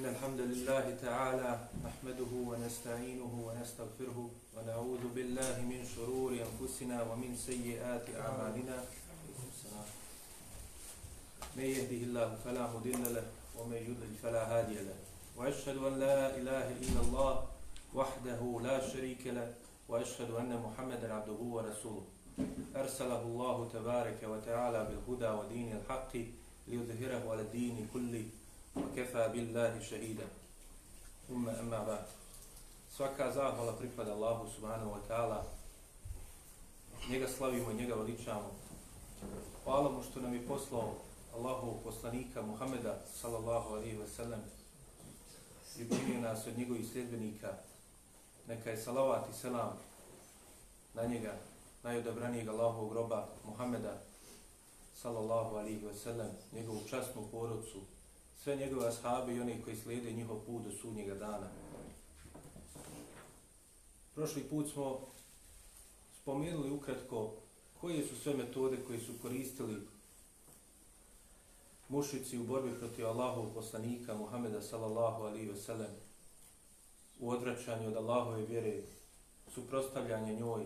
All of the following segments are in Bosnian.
إن الحمد لله تعالى نحمده ونستعينه ونستغفره ونعوذ بالله من شرور أنفسنا ومن سيئات أعمالنا. من يهده الله فلا مضل له ومن يضلل فلا هادي له. وأشهد أن لا إله إلا الله وحده لا شريك له وأشهد أن محمدا عبده ورسوله. أرسله الله تبارك وتعالى بالهدى ودين الحق ليظهره على الدين كله. وكفى بالله شهيدا ثم أما بعد svaka zahvala pripada Allahu subhanahu wa ta'ala njega slavimo i njega veličamo hvala mu što nam je poslao Allahov poslanika Muhameda sallallahu alaihi wa sallam i učinio nas od njegovih sljedbenika neka je salavat i selam na njega najodabranijeg Allahovog groba Muhameda sallallahu alaihi wa sallam njegovu častnu porodcu sve njegove ashabi i oni koji slijede njihov put do sudnjega dana. Prošli put smo spomenuli ukratko koje su sve metode koje su koristili mušici u borbi protiv Allahov poslanika Muhameda sallallahu alaihi wa sellem u odvraćanju od Allahove vjere, suprostavljanje njoj,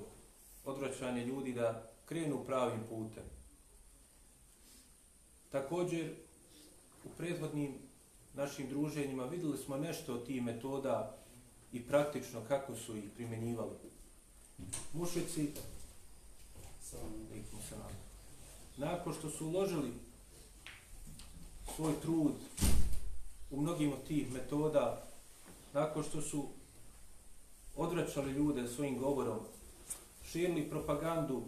odvraćanje ljudi da krenu pravim putem. Također, u prethodnim našim druženjima videli smo nešto od tih metoda i praktično kako su ih primjenjivali. Mušici, nakon što su uložili svoj trud u mnogim od tih metoda, nakon što su odvraćali ljude svojim govorom, širili propagandu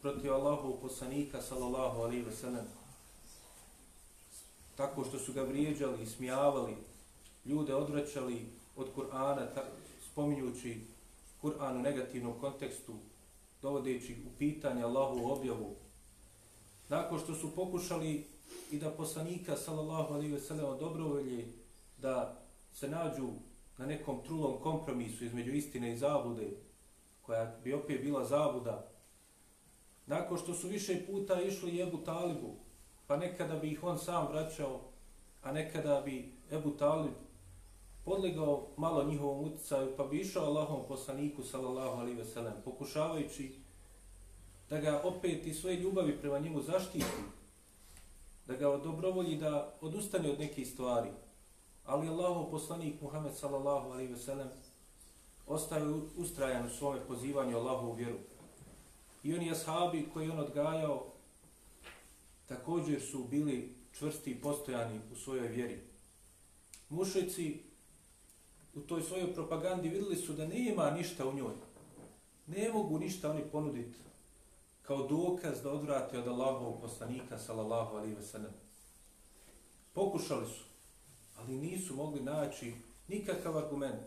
protiv Allahov poslanika, sallallahu alaihi wa sallam, tako što su ga vrijeđali i smijavali, ljude odvraćali od Kur'ana, spominjući Kur'an u negativnom kontekstu, dovodeći u pitanje Allahu objavu. Nakon što su pokušali i da poslanika, sallallahu alaihi ve sellem, dobrovolje da se nađu na nekom trulom kompromisu između istine i zablude, koja bi opet bila zabuda, nakon što su više puta išli Jebu Talibu, pa nekada bi ih on sam vraćao, a nekada bi Ebu Talib podlegao malo njihovom utjecaju, pa bi išao Allahom poslaniku, sallallahu alaihi ve sellem, pokušavajući da ga opet i svoje ljubavi prema njemu zaštiti, da ga dobrovolji da odustane od nekih stvari. Ali Allahov poslanik Muhammed sallallahu alaihi ve sellem ostaje ustrajan u svome pozivanju Allahu u vjeru. I oni ashabi koji on odgajao također su bili čvrsti i postojani u svojoj vjeri. Mušici u toj svojoj propagandi videli su da nema ništa u njoj. Ne mogu ništa oni ponuditi kao dokaz da odvrate od Allahovog poslanika, sallallahu alaihi ve sellem. Pokušali su, ali nisu mogli naći nikakav argument.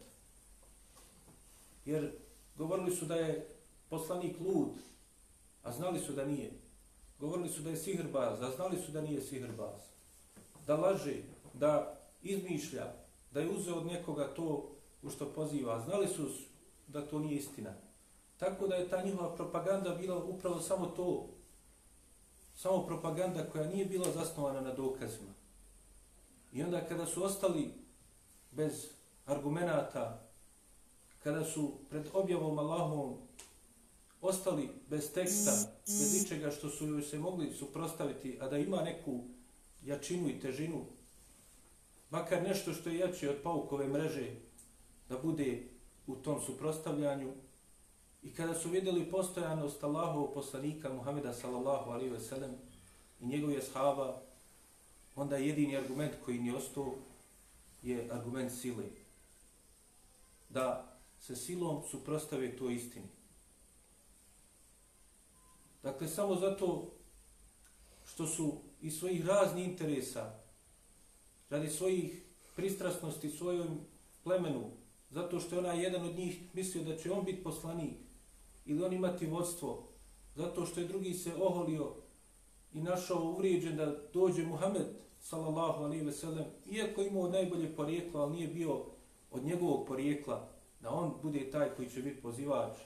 Jer govorili su da je poslanik lud, a znali su da nije. Govorili su da je sihrbaz, a znali su da nije sihrbaz. Da laže, da izmišlja, da je uzeo od nekoga to u što poziva. Znali su da to nije istina. Tako da je ta njihova propaganda bila upravo samo to. Samo propaganda koja nije bila zasnovana na dokazima. I onda kada su ostali bez argumenata, kada su pred objavom Allahom ostali bez teksta, bez ničega što su joj se mogli suprostaviti, a da ima neku jačinu i težinu, makar nešto što je jače od paukove mreže, da bude u tom suprostavljanju. I kada su vidjeli postojanost Allahovog poslanika Muhameda sallallahu alaihi ve sellem i njegove shaba, onda jedini argument koji nije ostao je argument sile. Da se silom suprostave to istini. Dakle, samo zato što su i svojih raznih interesa, radi svojih pristrasnosti svojom plemenu, zato što je onaj jedan od njih mislio da će on biti poslanik ili on imati vodstvo, zato što je drugi se oholio i našao uvrijeđen da dođe Muhammed, sallallahu alaihi ve sellem, iako imao najbolje porijeklo, ali nije bio od njegovog porijekla, da on bude taj koji će biti pozivač,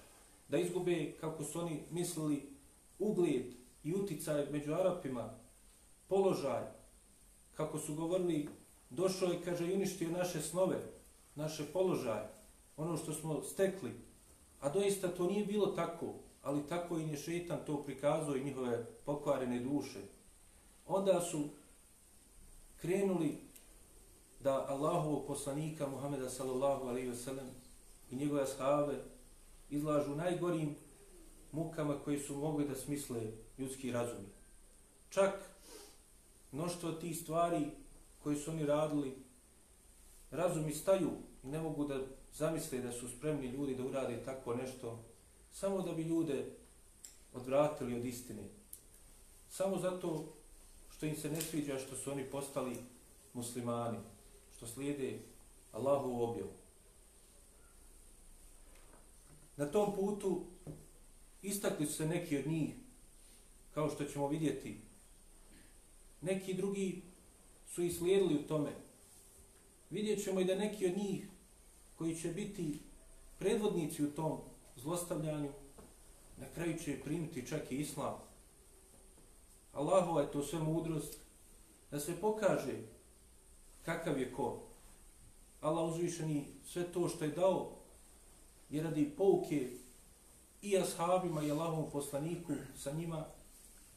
da izgube, kako su oni mislili, ugled i uticaj među Arapima, položaj, kako su govorili došao je, kaže, i uništio naše snove, naše položaje, ono što smo stekli. A doista to nije bilo tako, ali tako im je šeitan to prikazao i njihove pokvarene duše. Onda su krenuli da Allahovog poslanika Muhameda sallallahu alaihi ve sellem i njegove ashave izlažu najgorim mukama koji su mogli da smisle ljudski razum. Čak mnoštvo tih stvari koji su oni radili, razumi staju i ne mogu da zamisle da su spremni ljudi da urade tako nešto, samo da bi ljude odvratili od istine. Samo zato što im se ne sviđa što su oni postali muslimani, što slijede Allahu objavu. Na tom putu istakli su se neki od njih, kao što ćemo vidjeti. Neki drugi su i slijedili u tome. Vidjet ćemo i da neki od njih koji će biti predvodnici u tom zlostavljanju, na kraju će primiti čak i islam. Allahova je to sve mudrost da se pokaže kakav je ko. Allah uzvišeni sve to što je dao je radi pouke i ashabima i Allahovom poslaniku sa njima,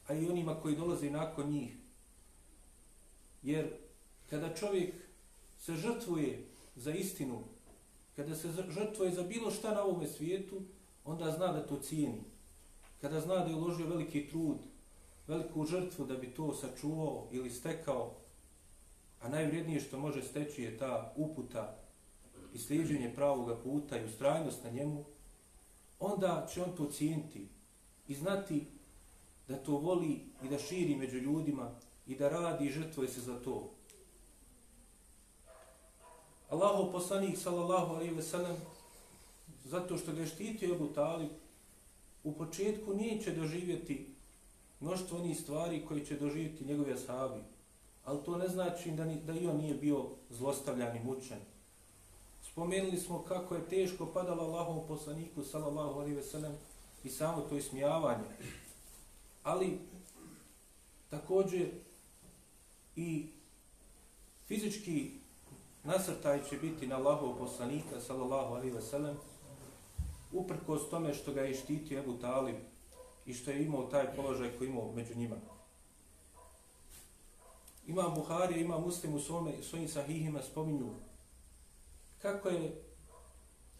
a i onima koji dolaze nakon njih. Jer kada čovjek se žrtvuje za istinu, kada se žrtvuje za bilo šta na ovome svijetu, onda zna da to cijeni. Kada zna da je uložio veliki trud, veliku žrtvu da bi to sačuvao ili stekao, a najvrednije što može steći je ta uputa i sliđenje pravog puta i ustrajnost na njemu, onda će on to cijeniti i znati da to voli i da širi među ljudima i da radi i žrtvuje se za to. Allahu poslanik sallallahu alejhi ve sellem zato što ga štiti Abu Talib u početku neće doživjeti mnoštvo onih stvari koje će doživjeti njegovi ashabi. Ali to ne znači da, ni, da i on nije bio zlostavljan i mučen. Spomenuli smo kako je teško padalo Allahovom poslaniku sallallahu alaihi ve sellem i samo to ismijavanje. Ali također i fizički nasrtaj će biti na Allahov poslanika, sallallahu alaihi ve sellem, uprkos tome što ga je štitio Ebu Talib i što je imao taj položaj koji imao među njima. Ima Buhari, ima muslim u svome, svojim sahihima spominju kako je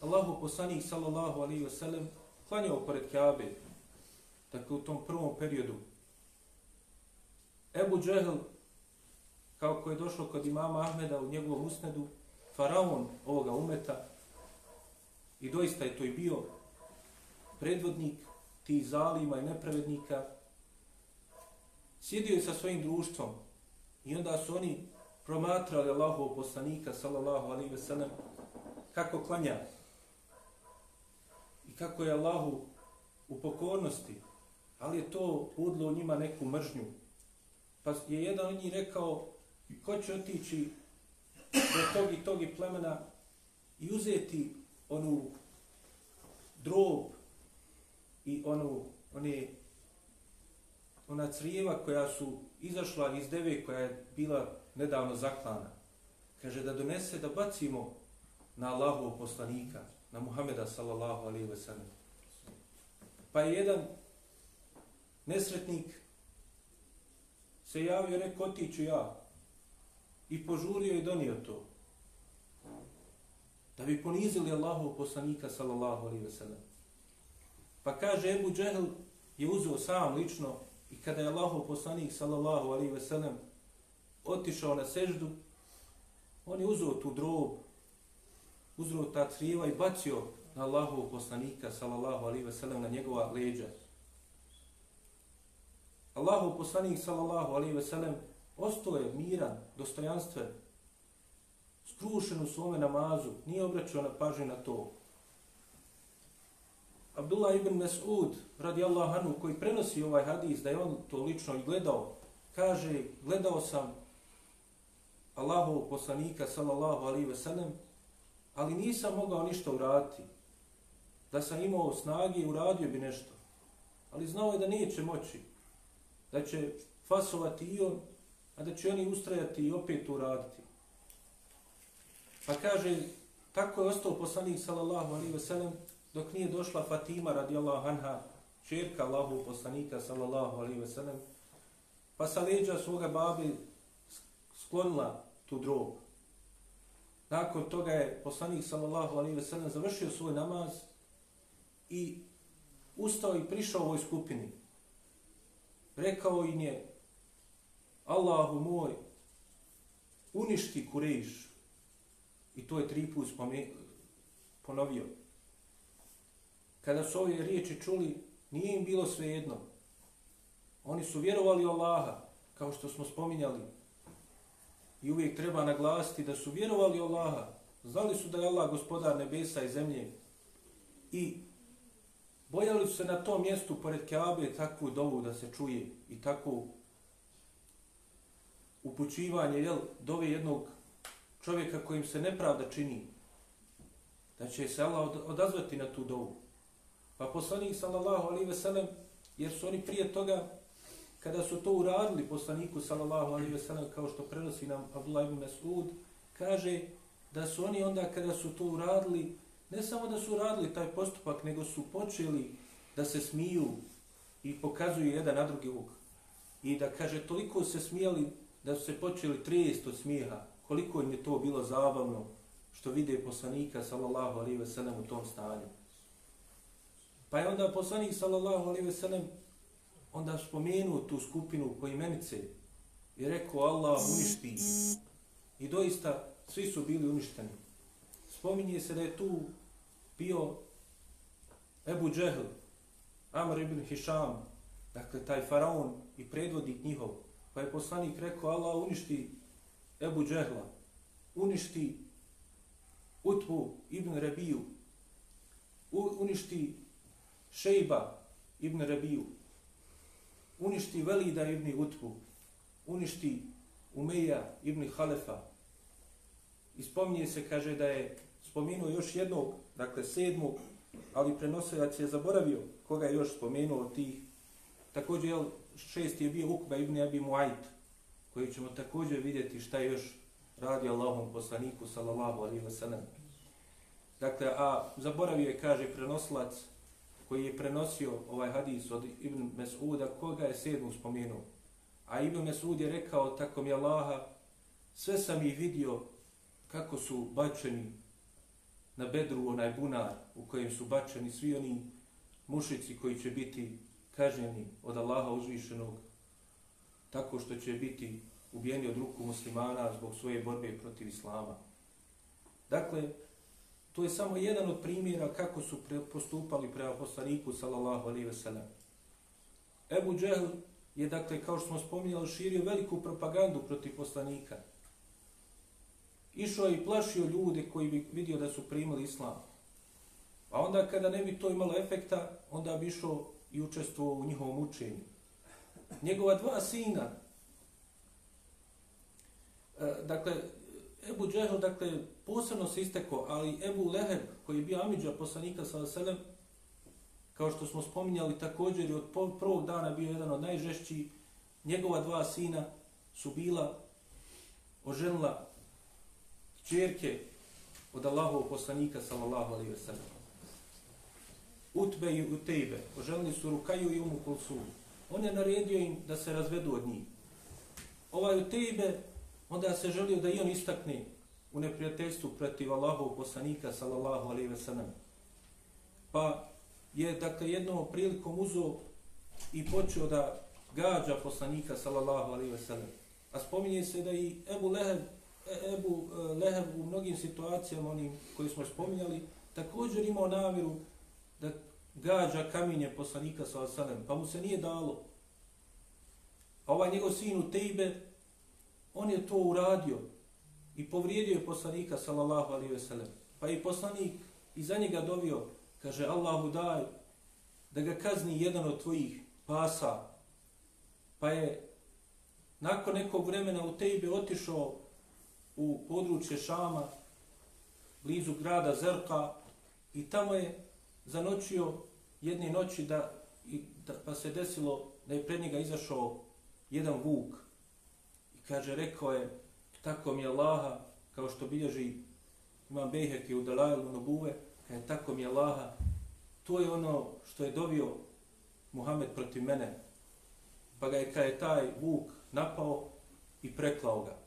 Allahu poslanik sallallahu alaihi ve sellem klanjao pored Kaabe, tako u tom prvom periodu. Ebu Džehl kao ko je došlo kod imama Ahmeda u njegovom usnedu, faraon ovoga umeta, i doista je to i bio predvodnik tih zalima i nepravednika, sjedio je sa svojim društvom i onda su oni promatrali Allahov poslanika, sallallahu alaihi ve sellem, kako klanja i kako je Allahu u pokornosti, ali je to udlo njima neku mržnju. Pa je jedan od njih rekao, ko će otići do tog i tog i plemena i uzeti onu drob i onu, one, ona crijeva koja su izašla iz deve koja je bila nedavno zaklana. Kaže da donese da bacimo na Allahov poslanika, na Muhameda sallallahu alaihi ve sellem. Pa je jedan nesretnik se javio, rekao, otiću ja, i požurio i donio to. Da bi ponizili Allahu poslanika sallallahu alaihi ve sellem. Pa kaže Ebu Džehl je uzeo sam lično i kada je Allahu poslanik sallallahu alaihi ve sellem otišao na seždu, on je uzeo tu drobu uzro ta crijeva i bacio na Allahu poslanika sallallahu alaihi ve sellem na njegova leđa. Allahov poslanik sallallahu alaihi ve sellem Ostao je miran, dostojanstven, skrušen u svome namazu, nije obraćao na pažnje na to. Abdullah ibn Mas'ud, radi Allahanu, koji prenosi ovaj hadis, da je on to lično i gledao, kaže, gledao sam Allahov poslanika, sallallahu alaihi ve sellem, ali nisam mogao ništa uraditi. Da sam imao snage uradio bi nešto. Ali znao je da neće moći. Da će fasovati i on a da će oni ustrajati i opet uraditi. Pa kaže, tako je ostao poslanik sallallahu alaihi ve sellem dok nije došla Fatima radijallahu anha, čerka Allahu poslanika sallallahu alaihi ve sellem, pa sa leđa svoga babi sklonila tu drogu. Nakon toga je poslanik sallallahu alaihi ve sellem završio svoj namaz i ustao i prišao ovoj skupini. Rekao im je, Allahu moj, uništi Kurejš. I to je tri put ponovio. Kada su ove riječi čuli, nije im bilo svejedno. Oni su vjerovali Allaha, kao što smo spominjali. I uvijek treba naglasiti da su vjerovali Allaha. Znali su da je Allah gospodar nebesa i zemlje. I bojali su se na tom mjestu pored Kaabe takvu dovu da se čuje i takvu upućivanje jel, dove jednog čovjeka kojim se nepravda čini. Da će se Allah odazvati na tu dovu. Pa poslanik sallallahu alaihi ve sellem, jer su oni prije toga, kada su to uradili poslaniku sallallahu alaihi ve sellem, kao što prenosi nam Abdullah ibn Mas'ud, kaže da su oni onda kada su to uradili, ne samo da su uradili taj postupak, nego su počeli da se smiju i pokazuju jedan na drugi uk. I da kaže, toliko se smijali da su se počeli trijest od smijeha, koliko im je to bilo zabavno što vide poslanika sallallahu alaihi ve sellem u tom stanju. Pa je onda poslanik sallallahu alaihi ve sellem onda spomenuo tu skupinu po imenice i rekao Allah uništi. I doista svi su bili uništeni. Spominje se da je tu bio Ebu Džehl, Amr ibn Hisham, dakle taj faraon i predvodnik njihov. Pa je poslanik rekao Allah uništi Ebu Džehla, uništi Utbu ibn Rebiju, uništi Šejba ibn Rabiju, uništi Velida ibn Utbu, uništi Umeja ibn Halefa. I spominje se, kaže da je spomenuo još jednog, dakle sedmog, ali prenosilac je zaboravio koga je još spomenuo od tih. Također je šest je bio Ukba ibn Abi Muajt, koji ćemo također vidjeti šta je još radi Allahom poslaniku, sallallahu alaihi wa sallam. Dakle, a zaboravio je, kaže, prenosilac koji je prenosio ovaj hadis od Ibn Mes'uda, koga je sedmu spomenuo. A Ibn Mes'ud je rekao, tako mi Allaha, sve sam ih vidio kako su bačeni na bedru onaj bunar u kojem su bačeni svi oni mušici koji će biti kažnjeni od Allaha uzvišenog tako što će biti ubijeni od ruku muslimana zbog svoje borbe protiv Islama. Dakle, To je samo jedan od primjera kako su postupali prema poslaniku sallallahu alaihi ve sellem. Ebu Džehl je, dakle, kao što smo spominjali, širio veliku propagandu protiv poslanika. Išao je i plašio ljude koji bi vidio da su primili islam. A onda kada ne bi to imalo efekta, onda bi išao i učestvovao u njihovom učenju. Njegova dva sina, e, dakle, Ebu Džehl, dakle, posebno se istekao, ali Ebu Leheb, koji je bio Amidža poslanika sa Veselem, kao što smo spominjali također i od prvog dana bio jedan od najžešćih, njegova dva sina su bila oženila čerke od Allahovog poslanika sallallahu alaihi ve sellem. Utbe i Utejbe, oženili su Rukaju i Umu Kulsu. On je naredio im da se razvedu od njih. Ovaj Utejbe onda se želio da i on istakne u neprijateljstvu protiv Allahov poslanika sallallahu alejhi ve sellem. Pa je dakle jednom prilikom uzo i počeo da gađa poslanika sallallahu alejhi ve sellem. A spominje se da i Ebu Leheb, e, Ebu e, Leheb u mnogim situacijama onim koji smo spominjali također imao namjeru da gađa kamenje poslanika sallallahu alejhi ve sellem, pa mu se nije dalo. A ovaj njegov sin u Tejbe, on je to uradio i povrijedio je poslanika sallallahu alaihi ve sellem. Pa i poslanik iza njega dovio, kaže Allahu daj da ga kazni jedan od tvojih pasa. Pa je nakon nekog vremena u Tejbe otišao u područje Šama, blizu grada Zerka i tamo je zanočio jedne noći da, i, da pa se desilo da je pred njega izašao jedan vuk. Kaže, rekao je, tako mi Allaha, kao što bilježi imam Bejheki u Dalajlu Nobuve, kada tako mi Allaha, to je ono što je dobio Muhammed protiv mene. Pa ga je kada je taj vuk napao i preklao ga.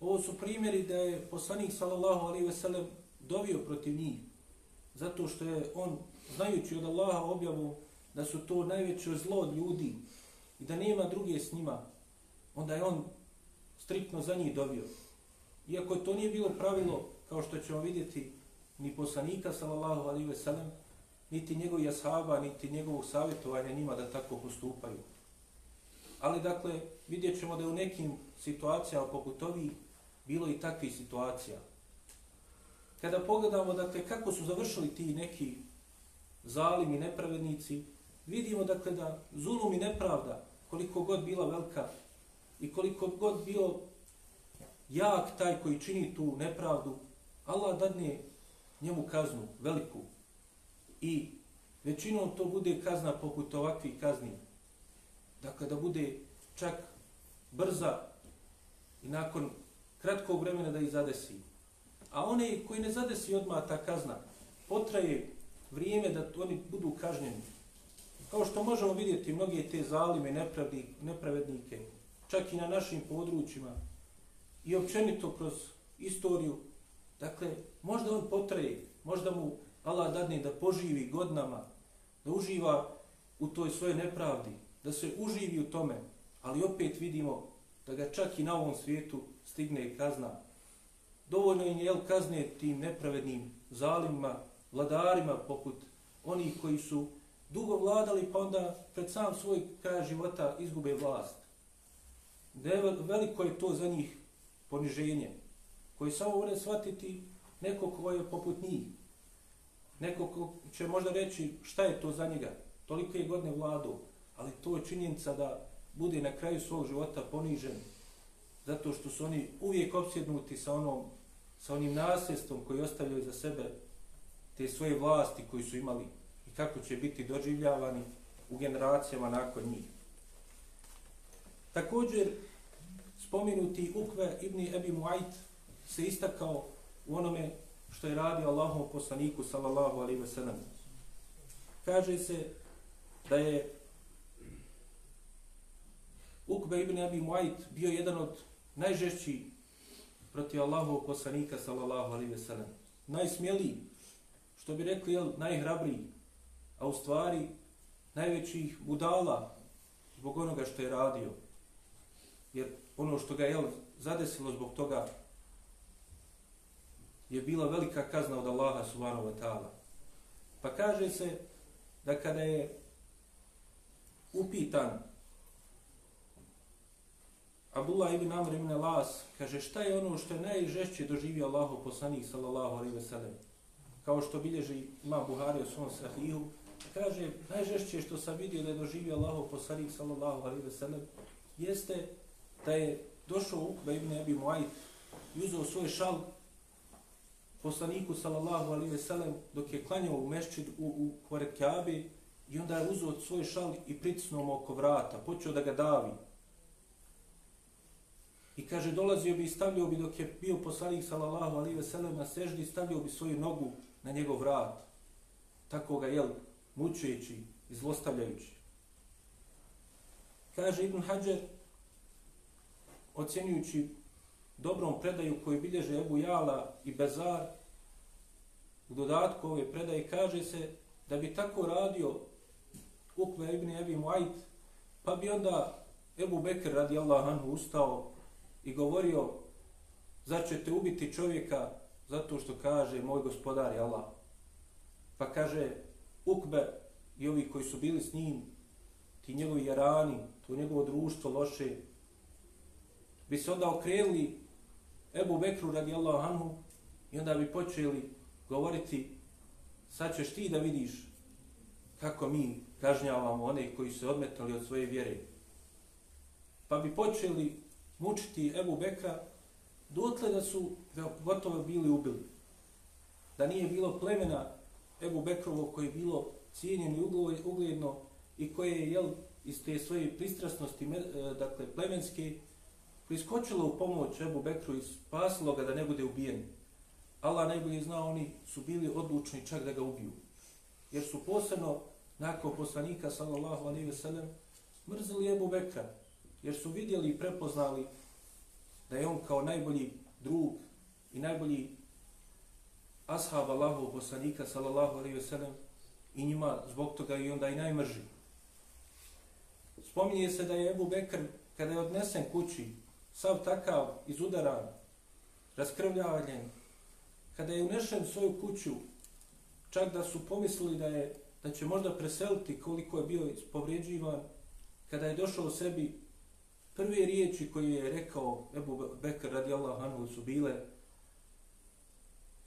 Ovo su primjeri da je poslanik sallallahu alaihi veselem dovio protiv njih. Zato što je on, znajući od Allaha objavu da su to najveće zlo od ljudi i da nema druge s njima, onda je on striktno za njih dovio. Iako to nije bilo pravilo, kao što ćemo vidjeti, ni poslanika, sallallahu alaihi ve sellem, niti njegovih ashaba, niti njegovog savjetovanja njima da tako postupaju. Ali, dakle, vidjet ćemo da je u nekim situacijama poput ovih bilo i takvih situacija. Kada pogledamo, dakle, kako su završili ti neki zalimi, nepravednici, vidimo, dakle, da zulum i nepravda, koliko god bila velika i koliko god bio jak taj koji čini tu nepravdu, Allah dadne njemu kaznu veliku. I većinom to bude kazna poput ovakvih kazni. Dakle, da bude čak brza i nakon kratkog vremena da ih zadesi. A one koji ne zadesi odmah ta kazna, potraje vrijeme da oni budu kažnjeni. Kao što možemo vidjeti mnoge te zalime, nepravdi, nepravednike, čak i na našim područjima i općenito kroz istoriju, dakle, možda on potraje, možda mu Allah dadne da poživi godinama, da uživa u toj svojoj nepravdi, da se uživi u tome, ali opet vidimo da ga čak i na ovom svijetu stigne kazna. Dovoljno je jel kazne tim nepravednim zalimima, vladarima poput onih koji su dugo vladali pa onda pred sam svoj kraj života izgube vlast. Veliko je to za njih poniženje, koji samo vore shvatiti neko ko je poput njih. Neko ko će možda reći šta je to za njega, toliko je godine vladu, ali to je činjenica da bude na kraju svog života ponižen, zato što su oni uvijek opsjednuti sa, onom, sa onim nasljedstvom koji ostavljaju za sebe te svoje vlasti koji su imali i kako će biti doživljavani u generacijama nakon njih. Također, spomenuti Ukve ibn Ebi Muajt se istakao u onome što je radio Allahom poslaniku sallallahu alaihi ve sellem. Kaže se da je Ukve ibn Abi Muajt bio jedan od najžešći protiv Allahovog poslanika sallallahu alaihi ve sellem. Najsmjeliji, što bi rekli, jel, najhrabriji, a u stvari najvećih budala zbog onoga što je radio. Jer ono što ga je zadesilo zbog toga je bila velika kazna od Allaha subhanahu wa ta'ala. Pa kaže se da kada je upitan Abdullah ibn Amr ibn Las kaže šta je ono što je najžešće doživio Allahu poslanik sallallahu alaihi ve sellem kao što bilježi ima Buhari u svom sahihu kaže najžešće što sam vidio da je doživio Allahu poslanik sallallahu alaihi ve sellem jeste da je došao Ukba ibn Abi Muayt i uzeo svoj šal poslaniku sallallahu alaihi ve sellem dok je klanjao u mešćid u, u pored Kabe i onda je uzeo svoj šal i pritisnuo mu oko vrata, počeo da ga davi. I kaže, dolazio bi i stavljao bi dok je bio poslanik sallallahu alaihi ve sellem na seždi, stavljao bi svoju nogu na njegov vrat. Tako ga, jel, mučujući i zlostavljajući. Kaže Ibn Hajar, ocjenjujući dobrom predaju koju bilježe Ebu Jala i Bezar, u dodatku ove predaje kaže se da bi tako radio Ukve ibn Ebi Muajt, pa bi onda Ebu Bekr radi Allah anhu ustao i govorio zar ćete ubiti čovjeka zato što kaže moj gospodar je Allah. Pa kaže Ukbe i ovi koji su bili s njim, ti njegovi jarani, to njegovo društvo loše, bi se onda okrenuli Ebu Bekru radi anhu i onda bi počeli govoriti sad ćeš ti da vidiš kako mi kažnjavamo one koji se odmetali od svoje vjere. Pa bi počeli mučiti Ebu Bekra dotle da su ga gotovo bili ubili. Da nije bilo plemena Ebu Bekrovo koje je bilo cijenjeno i ugledno i koje je jel, iz te svoje pristrasnosti e, dakle, plemenske priskočilo u pomoć Ebu Bekru i spasilo ga da ne bude ubijen. Allah najbolje zna, oni su bili odlučni čak da ga ubiju. Jer su posebno, nakon poslanika, sallallahu alaihi ve sellem, mrzili Ebu Bekra. Jer su vidjeli i prepoznali da je on kao najbolji drug i najbolji ashab Allahov poslanika, sallallahu alaihi ve sellem, i njima zbog toga i onda i najmrži. Spominje se da je Ebu Bekr, kada je odnesen kući, sav takav izudaran, raskrvljavanjen, kada je unešen u svoju kuću, čak da su pomislili da je da će možda preseliti koliko je bio povrijeđivan, kada je došao u sebi, prve riječi koje je rekao Ebu Bekr radijallahu anhu su bile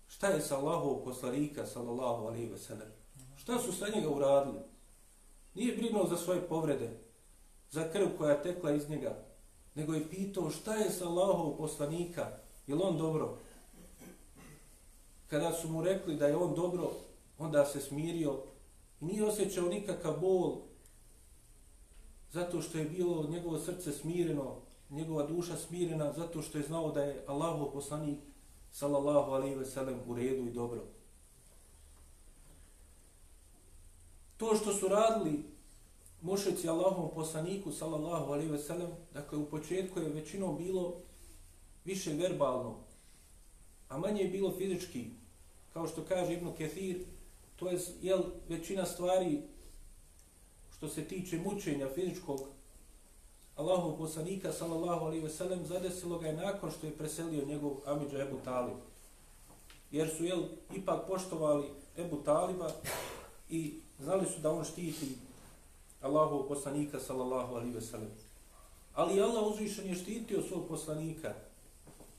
šta je sa Allahov poslanika sallallahu alaihi ve sellem? Šta su sa njega uradili? Nije brinuo za svoje povrede, za krv koja tekla iz njega, nego je pitao šta je sa Allahov poslanika, je on dobro? Kada su mu rekli da je on dobro, onda se smirio i nije osjećao nikakav bol zato što je bilo njegovo srce smireno, njegova duša smirena zato što je znao da je Allahov poslanik sallallahu alaihi ve sellem u redu i dobro. To što su radili mušici Allahom poslaniku sallallahu alaihi ve sellem, dakle u početku je većinom bilo više verbalno, a manje je bilo fizički, kao što kaže Ibn Kethir, to je jel, većina stvari što se tiče mučenja fizičkog Allahov poslanika sallallahu alaihi ve sellem zadesilo ga je nakon što je preselio njegov Amidža Ebu Talib. Jer su jel, ipak poštovali Ebu Taliba i znali su da on štiti Allahov poslanika sallallahu alaihi ve sellem. Ali Allah uzvišen je štitio svog poslanika.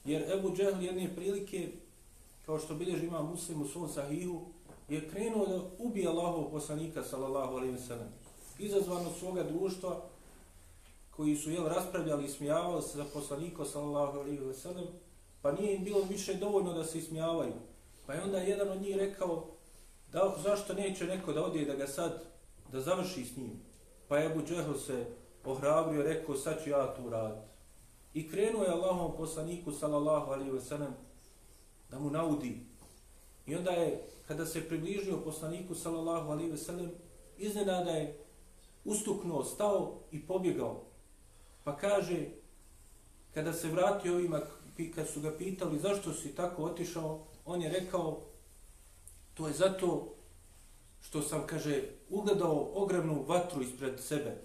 Jer Ebu Džehl jedne prilike, kao što bilježi ima muslim u svom sahihu, je krenuo da ubije Allahov poslanika sallallahu alaihi ve sellem. Izazvano svoga društva, koji su jel, raspravljali i smijavali se za poslanika sallallahu alaihi ve sellem, pa nije im bilo više dovoljno da se ismijavaju. Pa je onda jedan od njih rekao, da, zašto neće neko da odje da ga sad, da završi s njim? Pa je Abu Džehl se ohrabrio, rekao, sad ću ja tu raditi. I krenuo je Allahom poslaniku, sallallahu alaihi ve sellem, da mu naudi. I onda je, kada se približio poslaniku, sallallahu alaihi ve sellem, iznenada je ustuknuo, stao i pobjegao. Pa kaže, kada se vratio ovima, kad su ga pitali zašto si tako otišao, on je rekao, to je zato što sam, kaže, ugledao ogromnu vatru ispred sebe,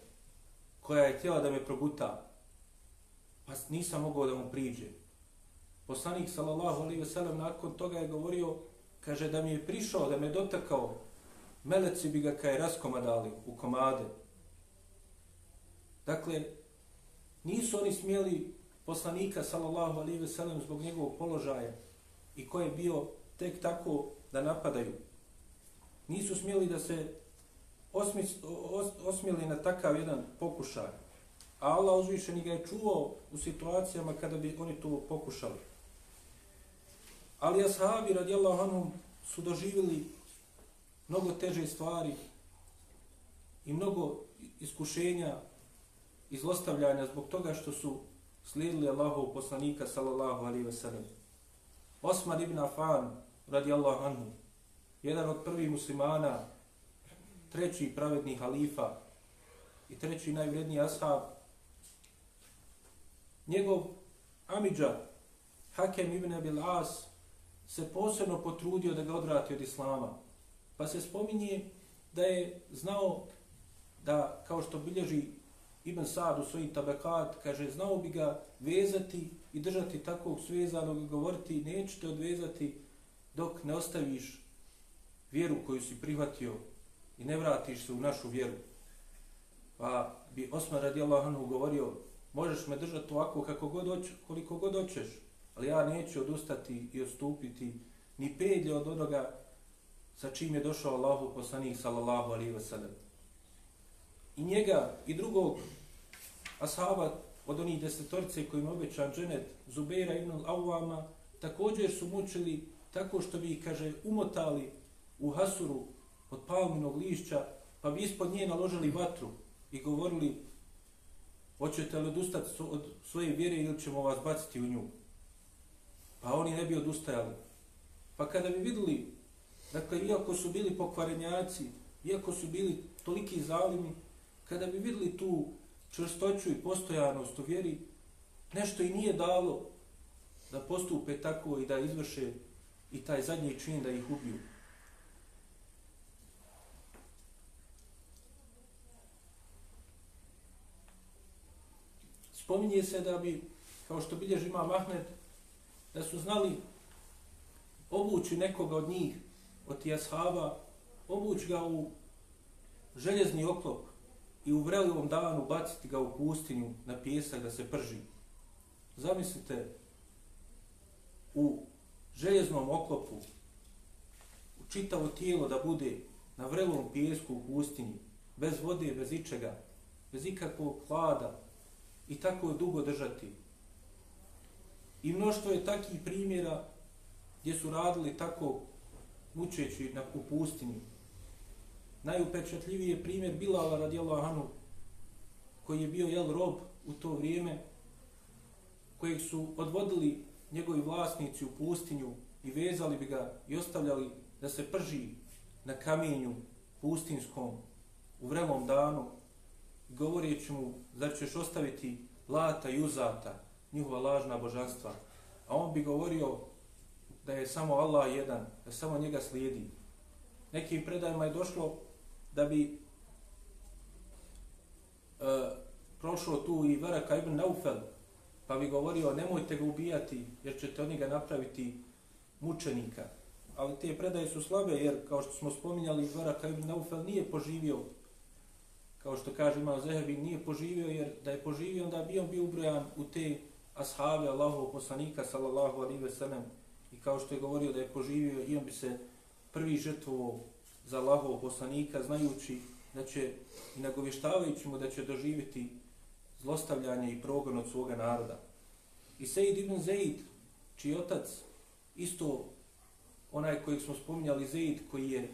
koja je htjela da me proguta, pa nisam mogao da mu priđe. Poslanik, sallallahu alaihi ve sellem, nakon toga je govorio, kaže, da mi je prišao, da me dotakao, meleci bi ga kaj raskomadali u komade. Dakle, nisu oni smjeli poslanika, sallallahu alaihi ve sellem, zbog njegovog položaja i ko je bio tek tako da napadaju nisu smjeli da se osmis, os, osmjeli na takav jedan pokušaj. A Allah uzvišeni ga je čuvao u situacijama kada bi oni to pokušali. Ali ashabi radijallahu anhum su doživjeli mnogo teže stvari i mnogo iskušenja i zlostavljanja zbog toga što su slijedili Allahov poslanika sallallahu alaihi ve sellem. Osman ibn Afan radijallahu anhu jedan od prvih muslimana, treći pravedni halifa i treći najvredniji ashab, njegov Amidža, Hakem ibn Abil As, se posebno potrudio da ga odvrati od Islama. Pa se spominje da je znao da, kao što bilježi Ibn Sad u svojim tabakat, kaže, znao bi ga vezati i držati takvog svezanog i govoriti, neću te odvezati dok ne ostaviš vjeru koju si prihvatio i ne vratiš se u našu vjeru, pa bi Osman radijallahu anhu govorio, možeš me držati ovako kako god hoć, koliko god hoćeš, ali ja neću odustati i odstupiti ni pedlje od onoga sa čim je došao Allahu poslanik sallallahu alaihi wa sallam. I njega i drugog ashaba od onih desetorice kojim obećan dženet Zubeira ibn Awama također su mučili tako što bi, kaže, umotali u hasuru od palminog lišća, pa bi ispod nje naložili vatru i govorili hoćete li odustati od svoje vjere ili ćemo vas baciti u nju. Pa oni ne bi odustajali. Pa kada bi vidjeli, dakle, iako su bili pokvarenjaci, iako su bili toliki zalimi, kada bi vidjeli tu čvrstoću i postojanost u vjeri, nešto i nije dalo da postupe tako i da izvrše i taj zadnji čin da ih ubiju. Spominje se da bi, kao što bilježi ima Mahmed, da su znali obući nekoga od njih, od tih ashaba, obući ga u željezni oklop i u vrelivom danu baciti ga u pustinju na pjesak da se prži. Zamislite, u željeznom oklopu, u čitavo tijelo da bude na vrelom pjesku u pustinji, bez vode, bez ičega, bez ikakvog hlada i tako dugo držati. I mnoštvo je takih primjera gdje su radili tako mučeći na, u. Najupečatljiviji je primjer Bilala radijallahu anhu koji je bio jel rob u to vrijeme kojeg su odvodili njegovi vlasnici u pustinju i vezali bi ga i ostavljali da se prži na kamenju pustinskom u vrelom danu govoreći mu zar ćeš ostaviti lata i uzata njihova lažna božanstva a on bi govorio da je samo Allah jedan da samo njega slijedi nekim predajima je došlo da bi e, prošao tu i Varaka ibn Naufel pa bi govorio nemojte ga ubijati jer ćete oni ga napraviti mučenika. Ali te predaje su slabe jer kao što smo spominjali Varaka ibn Naufel nije poživio kao što kaže Imam Zehebi nije poživio jer da je poživio onda bi on bio ubrojan u te ashave Allahovog poslanika sallallahu alaihi ve sellem i kao što je govorio da je poživio i on bi se prvi žrtvovo za Allahovog poslanika znajući da će i nagovještavajući mu da će doživjeti zlostavljanje i progon od svoga naroda. I Sejid ibn Zeid, čiji otac, isto onaj kojeg smo spominjali, Zeid, koji je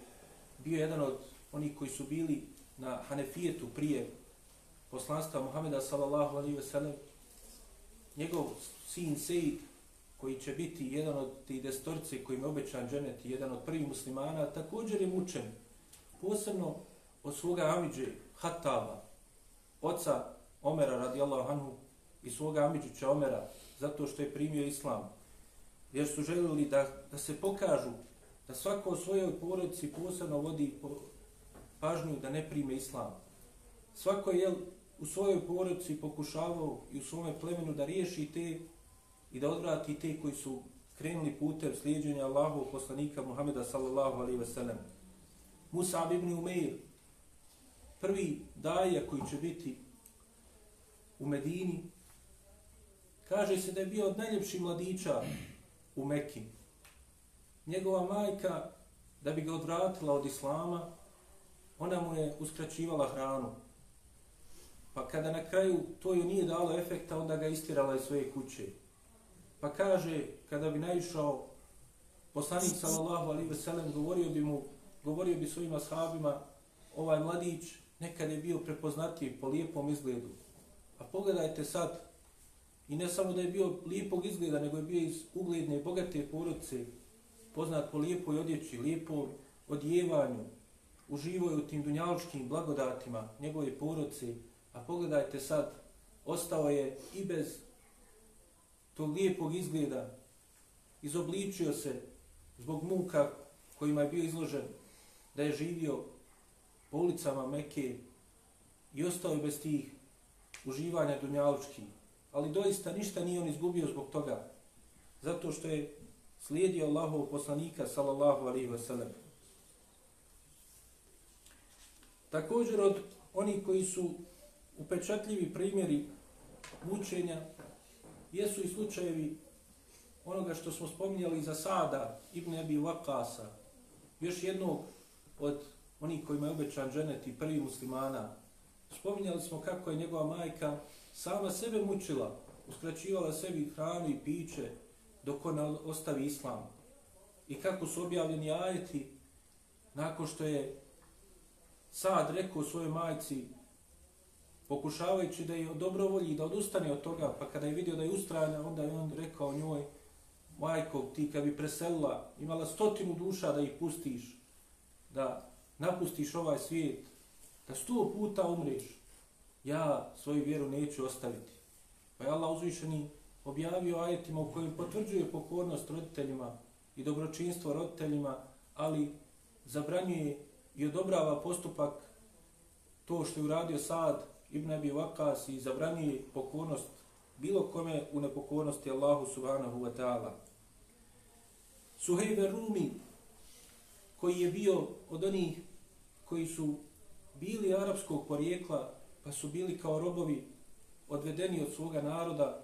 bio jedan od onih koji su bili na Hanefijetu prije poslanstva Muhameda sallallahu alaihi ve sellem, njegov sin Sejid, koji će biti jedan od tih destorci kojim je obećan dženet, jedan od prvih muslimana, također je mučen, posebno od svoga Amidže, Hataba, oca Omera radijallahu anhu i svoga Amidžića Omera zato što je primio islam. Jer su željeli da, da se pokažu da svako o svojoj porodici posebno vodi pažnju da ne prime islam. Svako je u svojoj porodci pokušavao i u svome plemenu da riješi te i da odvrati te koji su krenuli putem slijedjenja Allahov poslanika Muhameda sallallahu alaihi ve sellem. Musa ibn Umeir, prvi daja koji će biti u Medini. Kaže se da je bio od najljepših mladića u Mekki. Njegova majka, da bi ga odvratila od Islama, ona mu je uskraćivala hranu. Pa kada na kraju to ju nije dalo efekta, onda ga istirala iz svoje kuće. Pa kaže, kada bi naišao poslanik sallallahu alaihi ve sellem, govorio bi mu, govorio bi svojim ashabima, ovaj mladić nekad je bio prepoznatljiv po lijepom izgledu, A pogledajte sad, i ne samo da je bio lijepog izgleda, nego je bio iz ugledne, bogate porodice, poznat po lijepoj odjeći, lijepo odjevanju, uživaju u tim dunjaločkim blagodatima njegove poroci, a pogledajte sad, ostao je i bez tog lijepog izgleda, izobličio se zbog muka kojima je bio izložen, da je živio po ulicama Mekke i ostao je bez tih uživanja dunjalučki. Ali doista ništa nije on izgubio zbog toga. Zato što je slijedio Allahov poslanika sallallahu alaihi wa sallam. Također od oni koji su upečatljivi primjeri mučenja jesu i slučajevi onoga što smo spominjali za Sada ibn Abi Waqasa, još jednog od onih kojima je obećan dženeti prvi muslimana, Spominjali smo kako je njegova majka sama sebe mučila, uskraćivala sebi hranu i piće dok ona ostavi islam. I kako su objavljeni ajeti nakon što je sad rekao svojoj majci pokušavajući da je dobrovolji da odustane od toga, pa kada je vidio da je ustrajna, onda je on rekao njoj majko, ti kad bi preselila, imala stotinu duša da ih pustiš, da napustiš ovaj svijet, da sto puta umreš, ja svoju vjeru neću ostaviti. Pa je Allah uzvišeni objavio ajetima u kojim potvrđuje pokornost roditeljima i dobročinstvo roditeljima, ali zabranjuje i odobrava postupak to što je uradio Sad ibn Abi Wakas i zabranjuje pokornost bilo kome u nepokornosti Allahu subhanahu wa ta'ala. Suhejbe Rumi, koji je bio od onih koji su bili arapskog porijekla, pa su bili kao robovi odvedeni od svoga naroda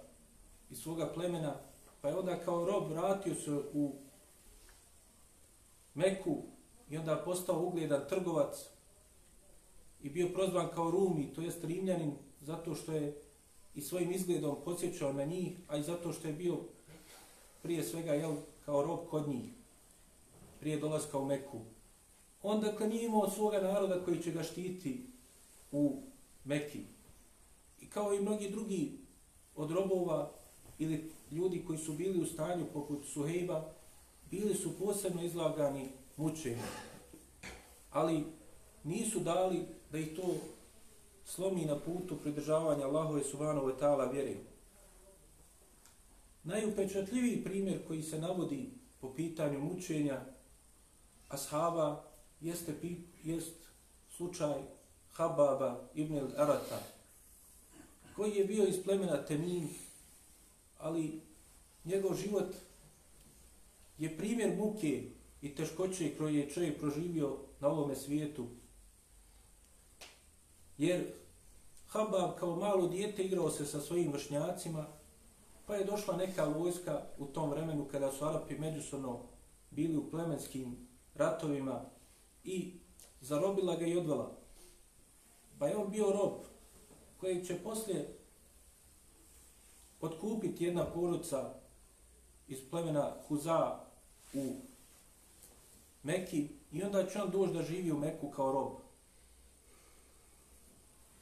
i svoga plemena, pa je onda kao rob vratio se u Meku i onda postao ugledan trgovac i bio prozvan kao Rumi, to jest Rimljanin, zato što je i svojim izgledom podsjećao na njih, a i zato što je bio prije svega jel, kao rob kod njih, prije dolaska u Meku. On dakle nije imao svoga naroda koji će ga štiti u Mekki. I kao i mnogi drugi od robova ili ljudi koji su bili u stanju poput Suhejba, bili su posebno izlagani mučenja. Ali nisu dali da ih to slomi na putu pridržavanja Allahove subhanahu wa ta'ala vjeri. Najupečatljiviji primjer koji se navodi po pitanju mučenja ashaba jeste jest slučaj Hababa ibn al-Arata, koji je bio iz plemena Temim, ali njegov život je primjer muke i teškoće koje je čovjek proživio na ovome svijetu. Jer Habab kao malo dijete igrao se sa svojim vršnjacima, pa je došla neka vojska u tom vremenu kada su Arapi međusobno bili u plemenskim ratovima i zarobila ga i odvela. Pa je on bio rob koji će poslije otkupiti jedna poruca iz plemena Huza u Meki i onda će on doći da živi u Meku kao rob.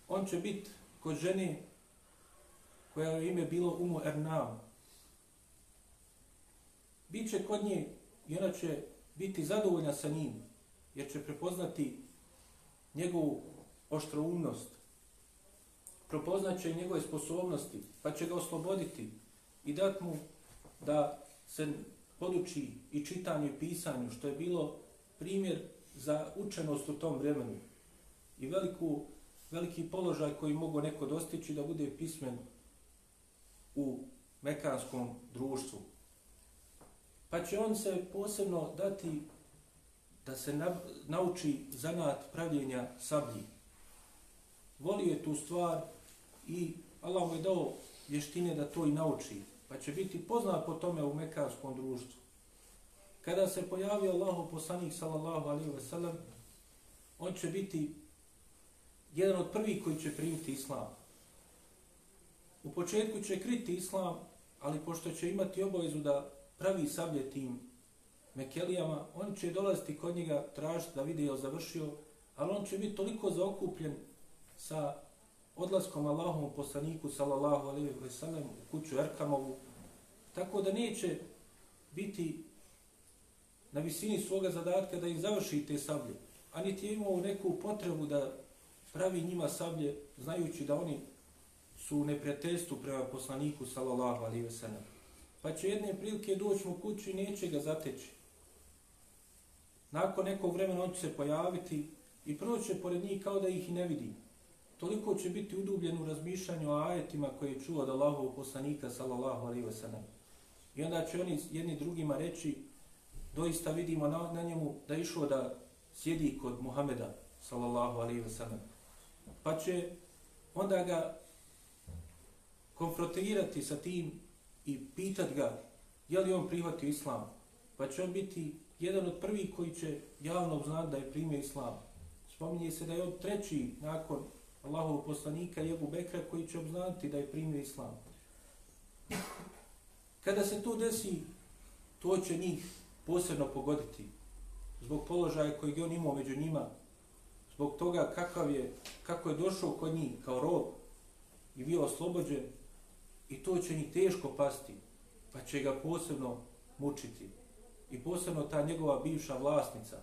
On će biti kod žene koja je ime bilo Umu Ernao. Biće kod nje i ona će biti zadovoljna sa njim, jer će prepoznati njegovu oštroumnost, prepoznat će njegove sposobnosti, pa će ga osloboditi i dat mu da se poduči i čitanju i pisanju, što je bilo primjer za učenost u tom vremenu i veliku, veliki položaj koji mogu neko dostići da bude pismen u mekanskom društvu. Pa će on se posebno dati da se na, nauči zanat pravljenja sablji. Volio je tu stvar i Allah mu je dao vještine da to i nauči. Pa će biti poznat po tome u mekarskom društvu. Kada se pojavio Allahu poslanik sallallahu alaihi wa sallam, on će biti jedan od prvih koji će primiti islam. U početku će kriti islam, ali pošto će imati obavezu da pravi sablje tim Mekelijama, on će dolaziti kod njega tražiti da vidi je završio, ali on će biti toliko zaokupljen sa odlaskom Allahom poslaniku sallallahu alaihi wa sallam u kuću Erkamovu, tako da neće biti na visini svoga zadatka da im završi te sablje, a niti je imao neku potrebu da pravi njima sablje, znajući da oni su u neprijateljstvu prema poslaniku sallallahu alaihi wa. Pa će jedne prilike doći mu kuću i neće ga zateći. Nakon nekog vremena on će se pojaviti i proće pored njih kao da ih i ne vidi. Toliko će biti udubljen u razmišljanju o ajetima koje je čuo od Allahovog poslanika sallallahu alaihi wa. I onda će oni jedni drugima reći, doista vidimo na, na njemu da išao da sjedi kod Muhameda sallallahu alaihi wa sallam. Pa će onda ga konfrontirati sa tim i pitat ga je li on prihvatio islam. Pa će on biti jedan od prvih koji će javno znati da je primio islam. Spominje se da je on treći nakon Allahovog poslanika Jebu Bekra koji će obznati da je primio islam. Kada se to desi, to će njih posebno pogoditi zbog položaja koji je on imao među njima, zbog toga kakav je, kako je došao kod njih kao rob i bio oslobođen i to će njih teško pasti, pa će ga posebno mučiti. I posebno ta njegova bivša vlasnica.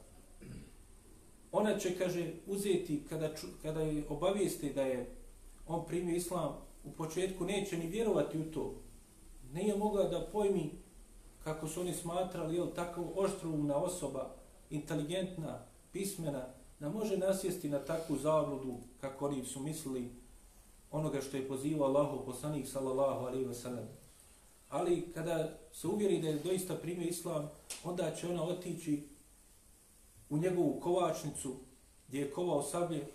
Ona će, kaže, uzeti, kada, ču, kada je obavijesti da je on primio islam, u početku neće ni vjerovati u to. Nije mogla da pojmi kako su oni smatrali, jel, tako oštrumna osoba, inteligentna, pismena, da može nasjesti na takvu zabludu kako oni su mislili onoga što je pozivao Allahu poslanik sallallahu alaihi wa sallam. Ali kada se uvjeri da je doista primio islam, onda će ona otići u njegovu kovačnicu gdje je kovao sablje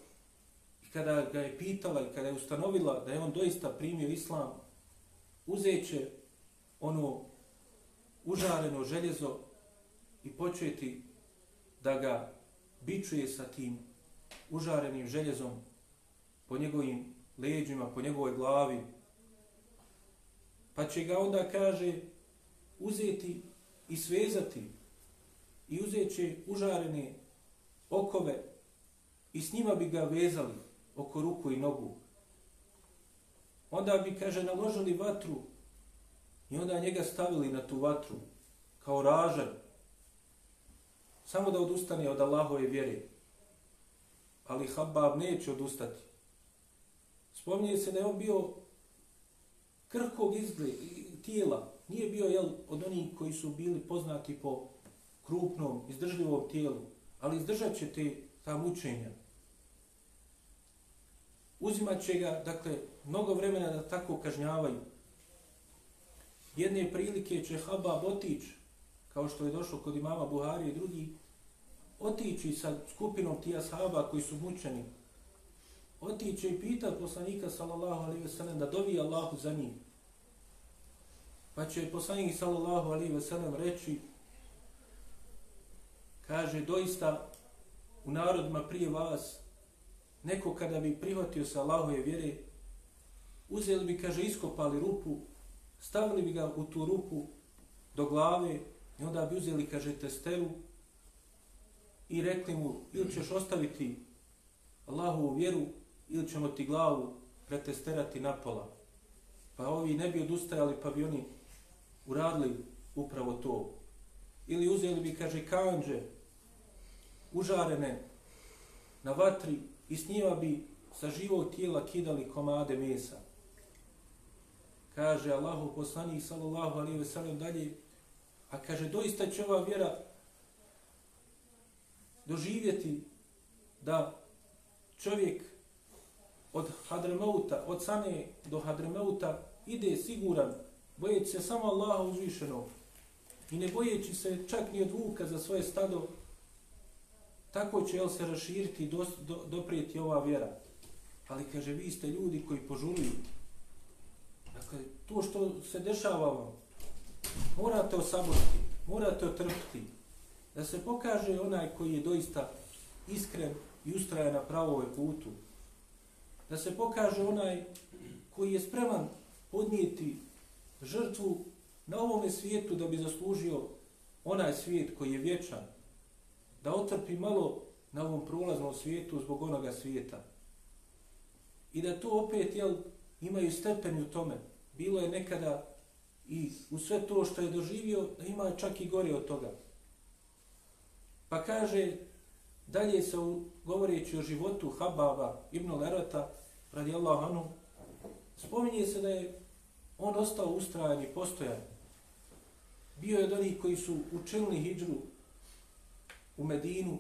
i kada ga je pitala i kada je ustanovila da je on doista primio islam, uzeće ono užareno željezo i početi da ga bičuje sa tim užarenim željezom po njegovim leđima, po njegovoj glavi. Pa će ga onda, kaže, uzeti i svezati i uzet će užarene okove i s njima bi ga vezali oko ruku i nogu. Onda bi, kaže, naložili vatru i onda njega stavili na tu vatru kao ražar samo da odustane od Allahove vjere. Ali Habab neće odustati. Spominje se da je on bio krhkog izgled, tijela. Nije bio jel, od onih koji su bili poznati po krupnom, izdržljivom tijelu. Ali izdržat će te ta mučenja. Uzimat će ga, dakle, mnogo vremena da tako kažnjavaju. Jedne prilike će Habab otići kao što je došlo kod imama Buhari i drugi, otići sa skupinom tija sahaba koji su mučeni, otići i pita poslanika sallallahu alaihi ve sellem da dovi Allahu za njih. Pa će poslanik sallallahu alaihi ve sellem reći, kaže, doista u narodima prije vas, neko kada bi prihvatio sa Allahove vjere, uzeli bi, kaže, iskopali rupu, stavili bi ga u tu rupu do glave I onda bi uzeli, kaže, testeru i rekli mu, ili ćeš ostaviti Allahovu vjeru, ili ćemo ti glavu pretesterati na pola. Pa ovi ne bi odustajali, pa bi oni uradili upravo to. Ili uzeli bi, kaže, kanđe, užarene na vatri i s njima bi sa živog tijela kidali komade mesa. Kaže Allahu poslanik sallallahu alaihi ve sellem dalje, A kaže, doista će ova vjera doživjeti da čovjek od Hadremauta, od Sane do Hadremauta ide siguran, bojeći se samo Allaha uzvišenog i ne bojeći se čak ni od vuka za svoje stado, tako će jel, se raširiti i do, do, doprijeti ova vjera. Ali kaže, vi ste ljudi koji požuluju. Dakle, to što se dešava vam, morate osaboriti, morate otrpiti, da se pokaže onaj koji je doista iskren i ustraje na pravoj putu, da se pokaže onaj koji je spreman podnijeti žrtvu na ovome svijetu da bi zaslužio onaj svijet koji je vječan, da otrpi malo na ovom prolaznom svijetu zbog onoga svijeta. I da to opet jel, imaju stepen u tome. Bilo je nekada i u sve to što je doživio, da ima čak i gore od toga. Pa kaže, dalje se u, govoreći o životu Hababa ibn Lerata, radi Allah anu, spominje se da je on ostao ustrajan i postojan. Bio je od onih koji su učinili hijđru u Medinu,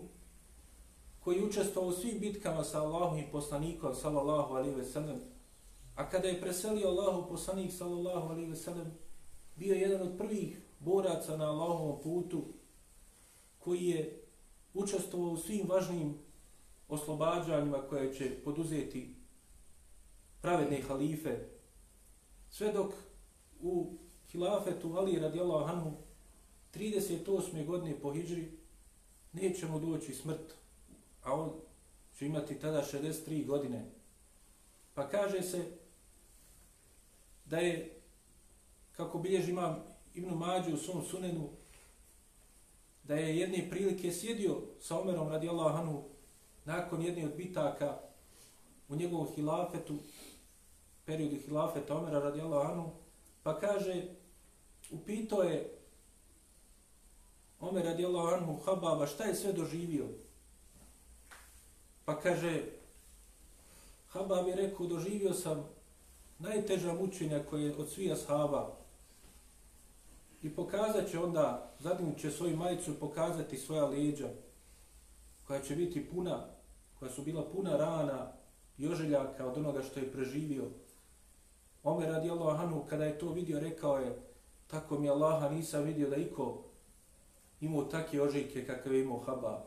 koji učestvovao u svim bitkama sa Allahom i poslanikom, sallallahu alaihi ve sellem, a kada je preselio Allahu poslanik, sallallahu alaihi ve sellem, bio je jedan od prvih boraca na Allahovom putu koji je učestvovao u svim važnim oslobađanjima koje će poduzeti pravedne halife. Sve dok u hilafetu Ali radijallahu anhu 38. godine po hijđri neće mu doći smrt, a on će imati tada 63 godine. Pa kaže se da je kako bilježi imam Ibn Mađu u svom sunenu, da je jedne prilike sjedio sa Omerom radijallahu anhu nakon jedne od bitaka u njegovom hilafetu, periodu hilafeta Omera radijallahu anhu, pa kaže, upito je Omer radijallahu anhu Hababa, šta je sve doživio? Pa kaže, Habab je rekao, doživio sam najteža mučenja koje od svih ashaba. I pokazat će onda, zatim će svoju majicu pokazati svoja leđa, koja će biti puna, koja su bila puna rana i oželjaka od onoga što je preživio. Omer radijallahu anhu, kada je to vidio, rekao je, tako mi Allaha nisam vidio da iko imao takve ožiljke kakve je imao Habab.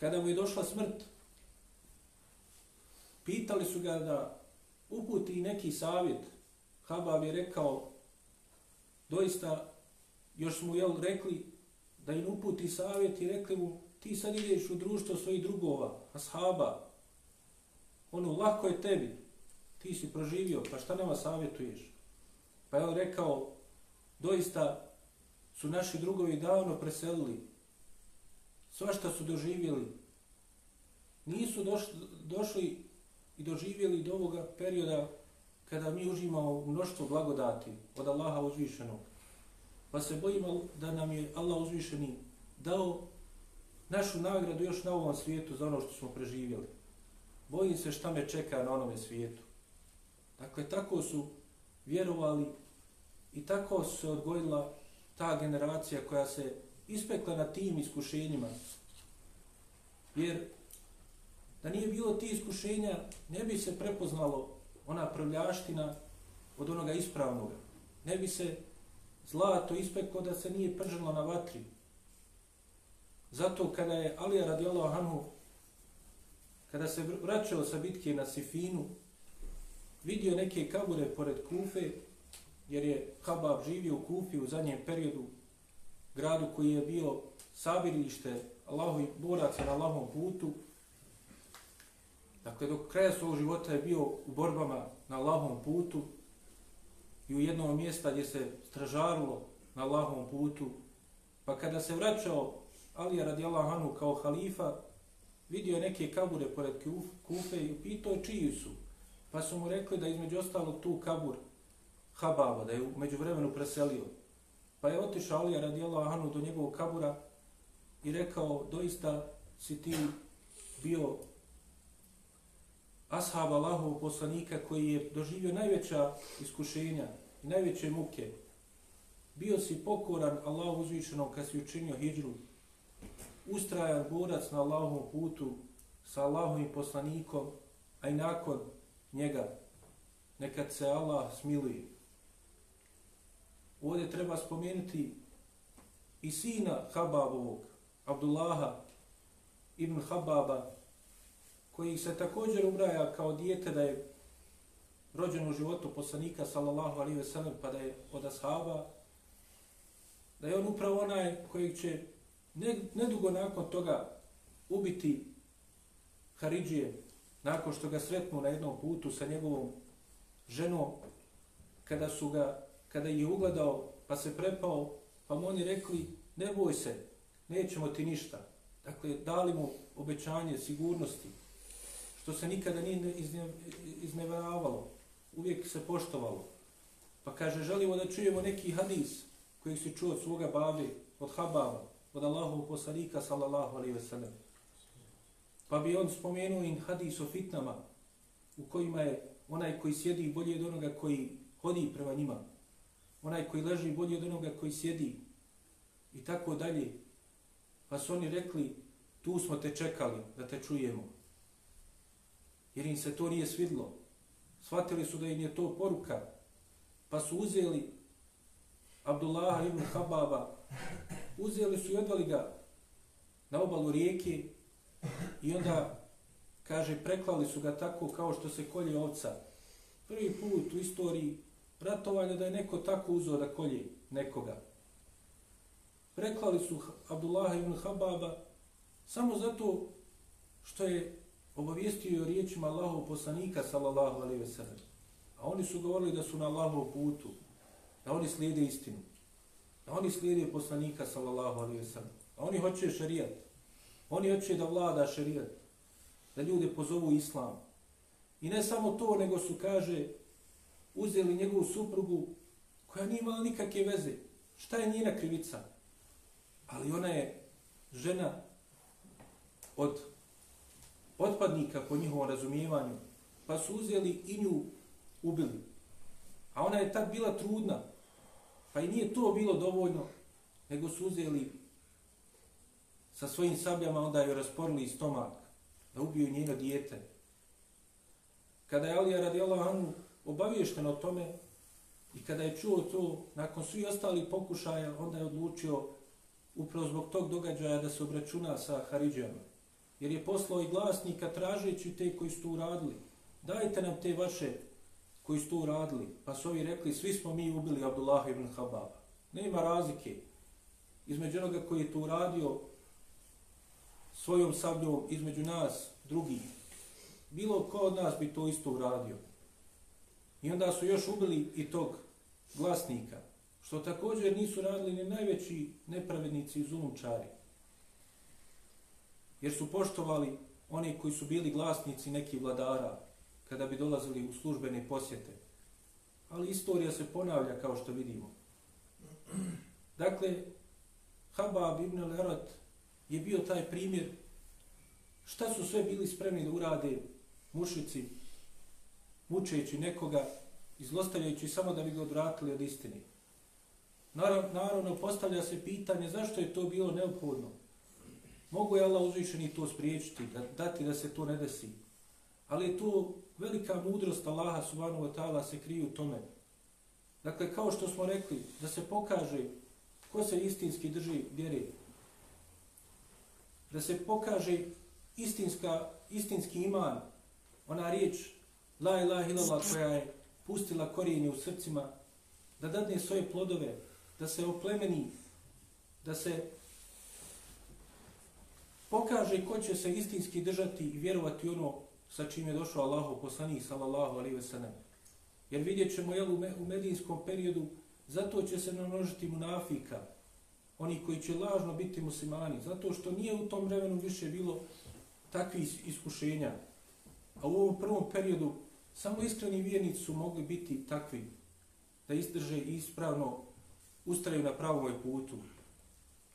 Kada mu je došla smrt, pitali su ga da uputi neki savjet. Habab je rekao, doista, još smo jel rekli da im uputi savjet i rekli mu, ti sad ideš u društvo svojih drugova, ashaba, ono, lako je tebi, ti si proživio, pa šta nema savjetuješ? Pa je on rekao, doista su naši drugovi davno preselili, svašta su doživjeli, nisu došli, došli i doživjeli do ovoga perioda kada mi užimamo mnoštvo blagodati od Allaha uzvišenog. Pa se bojimo da nam je Allah uzvišeni dao našu nagradu još na ovom svijetu za ono što smo preživjeli. Bojim se šta me čeka na onome svijetu. Dakle, tako su vjerovali i tako se odgojila ta generacija koja se ispekla na tim iskušenjima. Jer da nije bilo ti iskušenja, ne bi se prepoznalo ona prvljaština od onoga ispravnog. Ne bi se zlato ispeklo da se nije pržilo na vatri. Zato kada je Alija radijallahu anhu, kada se vraćao sa bitke na Sifinu, vidio neke kabure pored Kufe, jer je Habab živio u Kufi u zadnjem periodu, gradu koji je bio sabirište Allahovi boraca na Allahovom putu, Dakle, do kraja svog života je bio u borbama na Allahom putu i u jednom mjesta gdje se stražarilo na Allahom putu. Pa kada se vraćao Alija radijallahu anhu kao halifa, vidio neke kabure pored kufe i pitao čiji su. Pa su mu rekli da između ostalo tu kabur Hababa, da je među vremenu preselio. Pa je otišao Alija radijallahu anhu do njegovog kabura i rekao, doista si ti bio ashab Allahov poslanika koji je doživio najveća iskušenja i najveće muke. Bio si pokoran Allahu uzvišenom kad si učinio hijđru. Ustrajan borac na Allahovom putu sa Allahovim poslanikom, a i nakon njega nekad se Allah smiluje. Ovdje treba spomenuti i sina Hababovog, Abdullaha ibn Hababa, koji se također ubraja kao dijete da je rođen u životu poslanika sallallahu alaihi ve sellem pa da je od ashaba, da je on upravo onaj koji će nedugo nakon toga ubiti Haridžije nakon što ga sretnu na jednom putu sa njegovom ženom kada su ga, kada je ugledao pa se prepao, pa mu oni rekli ne boj se, nećemo ti ništa. Dakle, dali mu obećanje sigurnosti, što se nikada nije iznevaravalo, uvijek se poštovalo. Pa kaže, želimo da čujemo neki hadis koji se čuo od svoga babi, od Hababa, od Allahov poslanika, sallallahu alaihi ve sellem. Pa bi on spomenuo in hadis o fitnama, u kojima je onaj koji sjedi bolje od onoga koji hodi prema njima, onaj koji leži bolje od onoga koji sjedi, i tako dalje. Pa su oni rekli, tu smo te čekali da te čujemo jer im se to nije svidlo. Shvatili su da im je to poruka, pa su uzeli Abdullaha ibn Hababa, uzeli su i odvali ga na obalu rijeke i onda, kaže, preklali su ga tako kao što se kolje ovca. Prvi put u istoriji ratovanja da je neko tako uzeo da kolje nekoga. Preklali su Abdullaha ibn Hababa samo zato što je obavijestio je riječima Allahov poslanika sallallahu alaihi ve sellem. A oni su govorili da su na Allahov putu, da oni slijede istinu. Da oni slijede poslanika sallallahu alaihi ve sellem. A oni hoće šerijat. Oni hoće da vlada šerijat. Da ljude pozovu islam. I ne samo to, nego su, kaže, uzeli njegovu suprugu koja nije imala nikakve veze. Šta je njena krivica? ali ona je žena od otpadnika po njihovom razumijevanju, pa su uzeli i nju ubili. A ona je tad bila trudna, pa i nije to bilo dovoljno, nego su uzeli sa svojim sabljama, onda joj rasporili stomak, da ubiju njeno dijete. Kada je Alija radijala Anu obaviješten o tome i kada je čuo to, nakon svi ostali pokušaja, onda je odlučio upravo zbog tog događaja da se obračuna sa Haridžama. Jer je poslao i glasnika tražeći te koji su to uradili. Dajte nam te vaše koji su to uradili. Pa su ovi rekli, svi smo mi ubili Abdullah ibn Hababa. Nema razlike između onoga koji je to uradio svojom sabljom između nas drugi. Bilo ko od nas bi to isto uradio. I onda su još ubili i tog glasnika, što također nisu radili ni najveći nepravednici i zulumčari. Jer su poštovali oni koji su bili glasnici nekih vladara kada bi dolazili u službene posjete. Ali istorija se ponavlja kao što vidimo. Dakle, Habab ibn al-Arat je bio taj primjer šta su sve bili spremni da urade mušici, mučeći nekoga, izlostavljajući samo da bi ga odvratili od istine. Naravno, postavlja se pitanje zašto je to bilo neophodno. Mogu je Allah uzvišeni to spriječiti, da, dati da se to ne desi. Ali je to velika mudrost Allaha subhanahu wa ta'ala se kriju tome. Dakle, kao što smo rekli, da se pokaže ko se istinski drži vjere. Da se pokaže istinska, istinski iman, ona riječ la ilaha illallah koja je pustila korijenje u srcima, da dadne svoje plodove, da se oplemeni, da se pokaže ko će se istinski držati i vjerovati ono sa čim je došao Allahu poslanik sallallahu alejhi ve sellem. Jer vidjet ćemo jel, u medijinskom periodu zato će se namnožiti munafika, oni koji će lažno biti muslimani, zato što nije u tom vremenu više bilo takvih iskušenja. A u ovom prvom periodu samo iskreni vjernici su mogli biti takvi da izdrže i ispravno ustraju na pravom putu.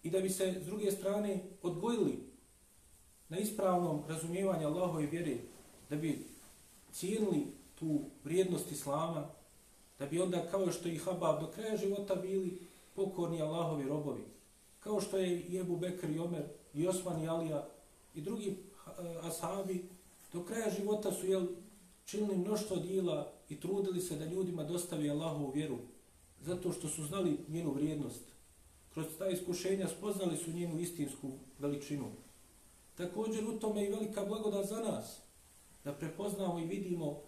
I da bi se s druge strane odgojili na ispravnom razumijevanju Allahove vjere, da bi cijenili tu vrijednost Islama, da bi onda kao što i Habab do kraja života bili pokorni Allahovi robovi, kao što je i Ebu Bekr i Omer i Osman i Alija i drugi eh, ashabi, do kraja života su jel, činili mnoštvo dijela i trudili se da ljudima dostavi Allahovu vjeru, zato što su znali njenu vrijednost. Kroz ta iskušenja spoznali su njenu istinsku veličinu. Također u tome i velika blagodat za nas, da prepoznamo i vidimo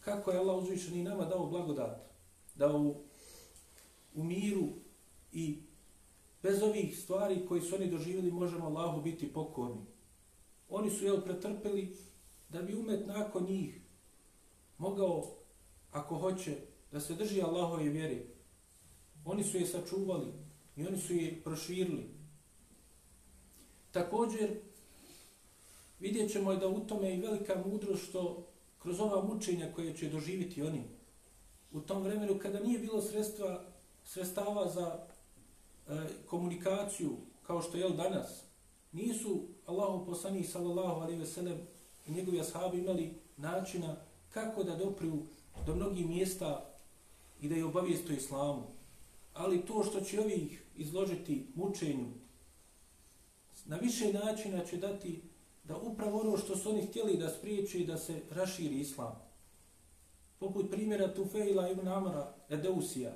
kako je Allah uzvišen i nama dao blagodat, da u, u miru i bez ovih stvari koji su oni doživjeli možemo Allahu biti pokorni. Oni su jel pretrpeli da bi umet nakon njih mogao, ako hoće, da se drži Allahove vjere. Oni su je sačuvali i oni su je proširili. Također, vidjet ćemo da u tome i velika mudrost što kroz ova mučenja koje će doživiti oni, u tom vremenu kada nije bilo sredstva, sredstava za e, komunikaciju kao što je danas, nisu Allahu poslani sallallahu alaihi ve sellem i njegovi ashabi imali načina kako da dopriju do mnogih mjesta i da je o islamu. Ali to što će ovih izložiti mučenju, na više načina će dati da upravo ono što su oni htjeli da spriječi da se raširi islam. Poput primjera Tufeila ibn Amara Edeusija,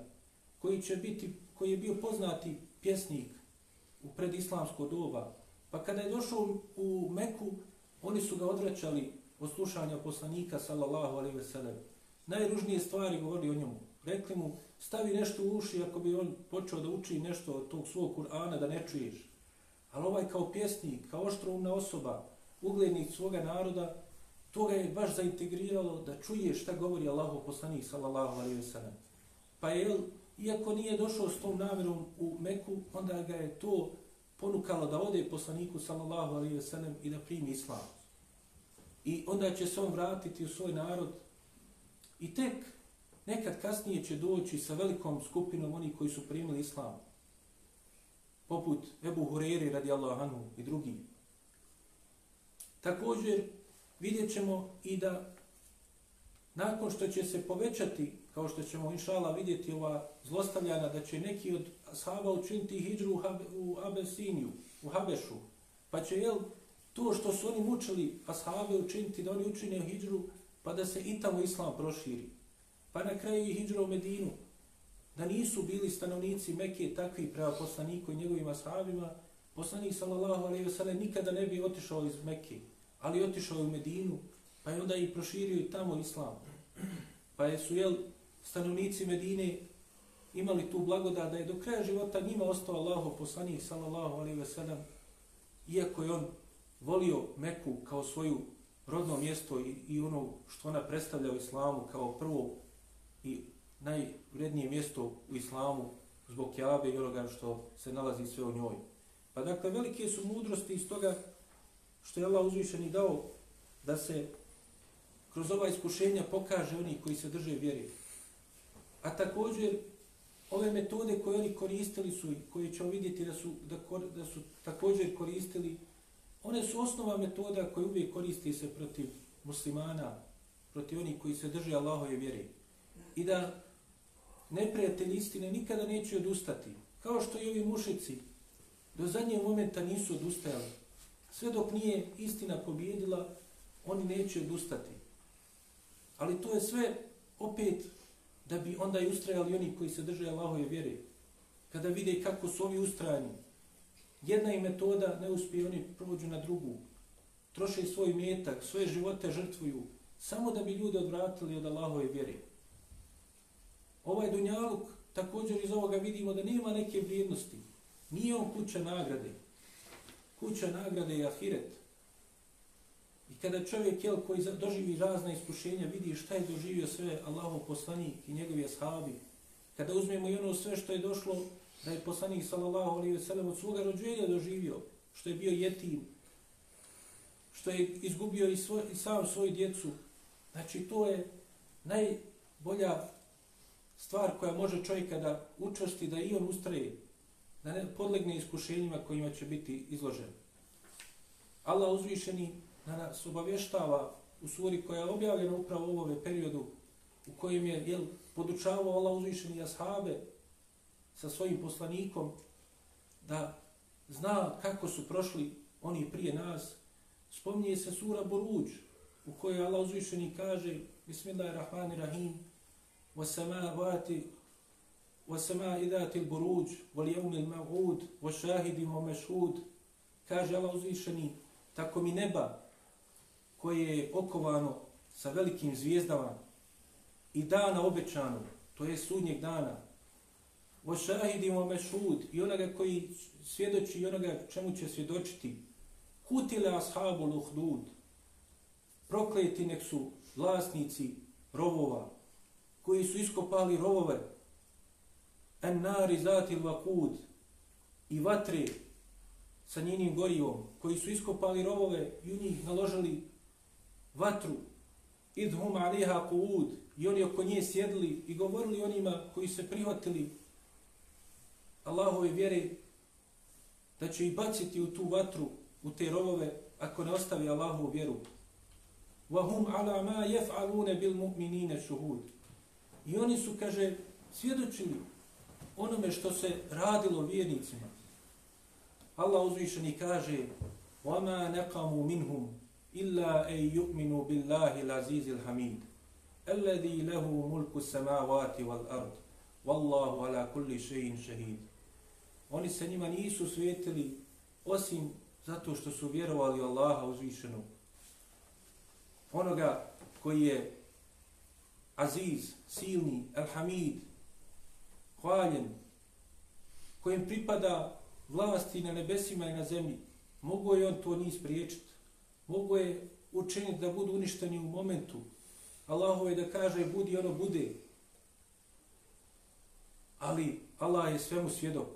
koji, će biti, koji je bio poznati pjesnik u predislamsko doba. Pa kada je došao u Meku, oni su ga odvraćali od slušanja poslanika, sallallahu alaihi ve sellem. Najružnije stvari govorili o njemu. Rekli mu, stavi nešto u uši ako bi on počeo da uči nešto od tog svog Kur'ana da ne čuješ. Ali ovaj kao pjesnik, kao oštroumna osoba, uglednik svoga naroda, to ga je baš zaintegriralo da čuje šta govori Allahu poslanik sallallahu alejhi ve sellem. Pa je, iako nije došao s tom namjerom u Meku, onda ga je to ponukalo da ode poslaniku sallallahu alejhi ve sellem i da primi islam. I onda će se on vratiti u svoj narod i tek nekad kasnije će doći sa velikom skupinom oni koji su primili islam. poput Ebu Hureri radijallahu anhu i drugi. Također vidjet ćemo i da nakon što će se povećati, kao što ćemo inšala vidjeti ova zlostavljana, da će neki od ashaba učiniti hijđru u, Habe, u Abesiniju, u Habešu, pa će jel, to što su oni mučili ashabe učiniti, da oni učine hijđru, pa da se i tamo islam proširi. Pa na kraju i hijđra u Medinu, da nisu bili stanovnici Mekke takvi prema poslaniku i njegovim ashabima, poslanik sallallahu alaihi wa sallam nikada ne bi otišao iz Mekke, ali otišao u Medinu, pa je onda i proširio i tamo islam. Pa je su jel, stanovnici Medine imali tu blagodat da je do kraja života njima ostao Allaho poslanik sallallahu alaihi ve sellem, iako je on volio Meku kao svoju rodno mjesto i, i ono što ona predstavlja u islamu kao prvo i najvrednije mjesto u islamu zbog Kjabe i onoga što se nalazi sve u njoj. Pa dakle, velike su mudrosti iz toga što je Allah uzvišen i dao da se kroz ova iskušenja pokaže oni koji se drže vjeri. A također, ove metode koje oni koristili su i koje ćemo vidjeti da su, da, kor, da su također koristili, one su osnova metoda koje uvijek koristi se protiv muslimana, protiv onih koji se drže Allahove vjeri. I da neprijatelji istine nikada neće odustati. Kao što i ovi mušici do zadnjeg momenta nisu odustajali. Sve dok nije istina pobjedila, oni neće odustati. Ali to je sve opet da bi onda i ustrajali oni koji se drže Allahove vjere. Kada vide kako su ovi ustrajani, jedna i metoda ne uspije, oni prođu na drugu. Troše svoj metak, svoje živote žrtvuju, samo da bi ljude odvratili od Allahove vjere. Ovaj dunjaluk, također iz ovoga vidimo da nema neke vrijednosti. Nije on kuća nagrade. Kuća nagrade i ahiret. I kada čovjek jel, koji doživi razne iskušenja, vidi šta je doživio sve Allahov poslanik i njegovi ashabi, kada uzmemo i ono sve što je došlo, da je poslanik sallallahu alaihi ve sellem od svoga rođenja doživio, što je bio jetim, što je izgubio i, svoj, i sam svoju djecu, znači to je najbolja stvar koja može čovjeka da učvrsti da i on ustraje, da ne podlegne iskušenjima kojima će biti izložen. Allah uzvišeni na nas obavještava u suri koja je objavljena upravo u ovome periodu u kojem je jel, podučavao Allah uzvišeni ashabe sa svojim poslanikom da zna kako su prošli oni prije nas. Spominje se sura Boruđ u kojoj Allah uzvišeni kaže Bismillahirrahmanirrahim والسماوات والسماء ذات البروج واليوم الموعود والشاهد ومشهود kaže Allah uzvišeni tako mi neba koje je okovano sa velikim zvijezdama i dana obećanog, to je sudnjeg dana, o šahidimo mešhud i onoga koji svjedoči i onoga čemu će svjedočiti, hutile ashabu luhdud, prokleti nek su vlasnici rovova, koji su iskopali rovove, en nari zati vakud i vatre sa njenim gorivom, koji su iskopali rovove i u njih naložili vatru, idhum aliha kuud, i oni oko nje sjedli i govorili onima koji se prihvatili Allahove vjere, da će i baciti u tu vatru, u te rovove, ako ne ostavi Allahovu vjeru. Wahum ala ma yef'alune bil mu'minine šuhud. I oni su, kaže, svjedočili onome što se radilo vjernicima. Allah uzvišeni kaže وَمَا نَقَمُوا مِنْهُمْ إِلَّا أَيْ يُؤْمِنُوا بِاللَّهِ الْعَزِيزِ الْحَمِيدِ الَّذِي لَهُ مُلْكُ السَّمَاوَاتِ وَالْأَرْضِ وَاللَّهُ عَلَى كُلِّ شَيْءٍ شَهِيدٍ Oni se njima nisu svijetili osim zato što su vjerovali Allaha uzvišenog. Onoga koji je Aziz, silni, Al-Hamid, hvaljen, kojem pripada vlasti na nebesima i na zemlji, mogo je on to ni spriječiti. Mogo je učiniti da budu uništeni u momentu. Allaho je da kaže budi ono bude. Ali Allah je svemu svjedok.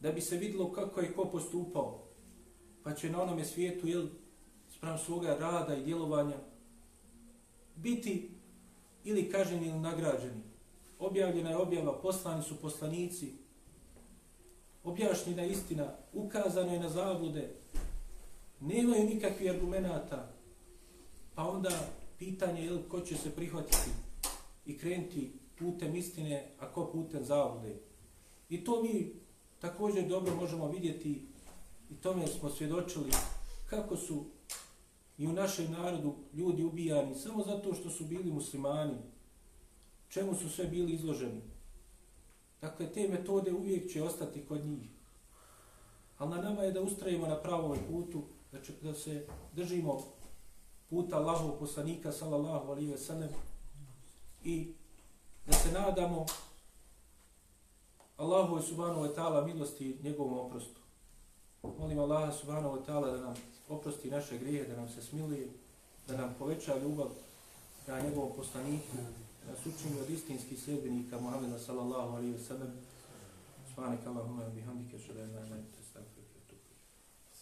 Da bi se vidlo kako je ko postupao. Pa će na onome svijetu, jel, sprem svoga rada i djelovanja, biti ili kaženi ili nagrađeni. Objavljena je objava, poslani su poslanici, objašnjena istina, ukazano je na zablude, nemaju nikakvih argumenata, pa onda pitanje je ko će se prihvatiti i krenuti putem istine, a ko putem zablude. I to mi također dobro možemo vidjeti i tome smo svjedočili kako su i u našem narodu ljudi ubijani samo zato što su bili muslimani, čemu su sve bili izloženi. Dakle, te metode uvijek će ostati kod njih. Ali na nama je da ustrajimo na pravom putu, da, će, da se držimo puta Allahov poslanika, sallallahu alihi ve sellem, i da se nadamo Allahu je subhanahu wa ta'ala milosti njegovom oprostu. Molim Allaha subhanahu wa ta'ala da nam oprosti naše grije, da nam se smiluje, da nam poveća ljubav na njegovom poslaniku, nas učini od istinskih sljedbenika Muhammeda sallallahu alaihi wa sallam. Svani kallahu alaihi wa bihamdike, šalaihi wa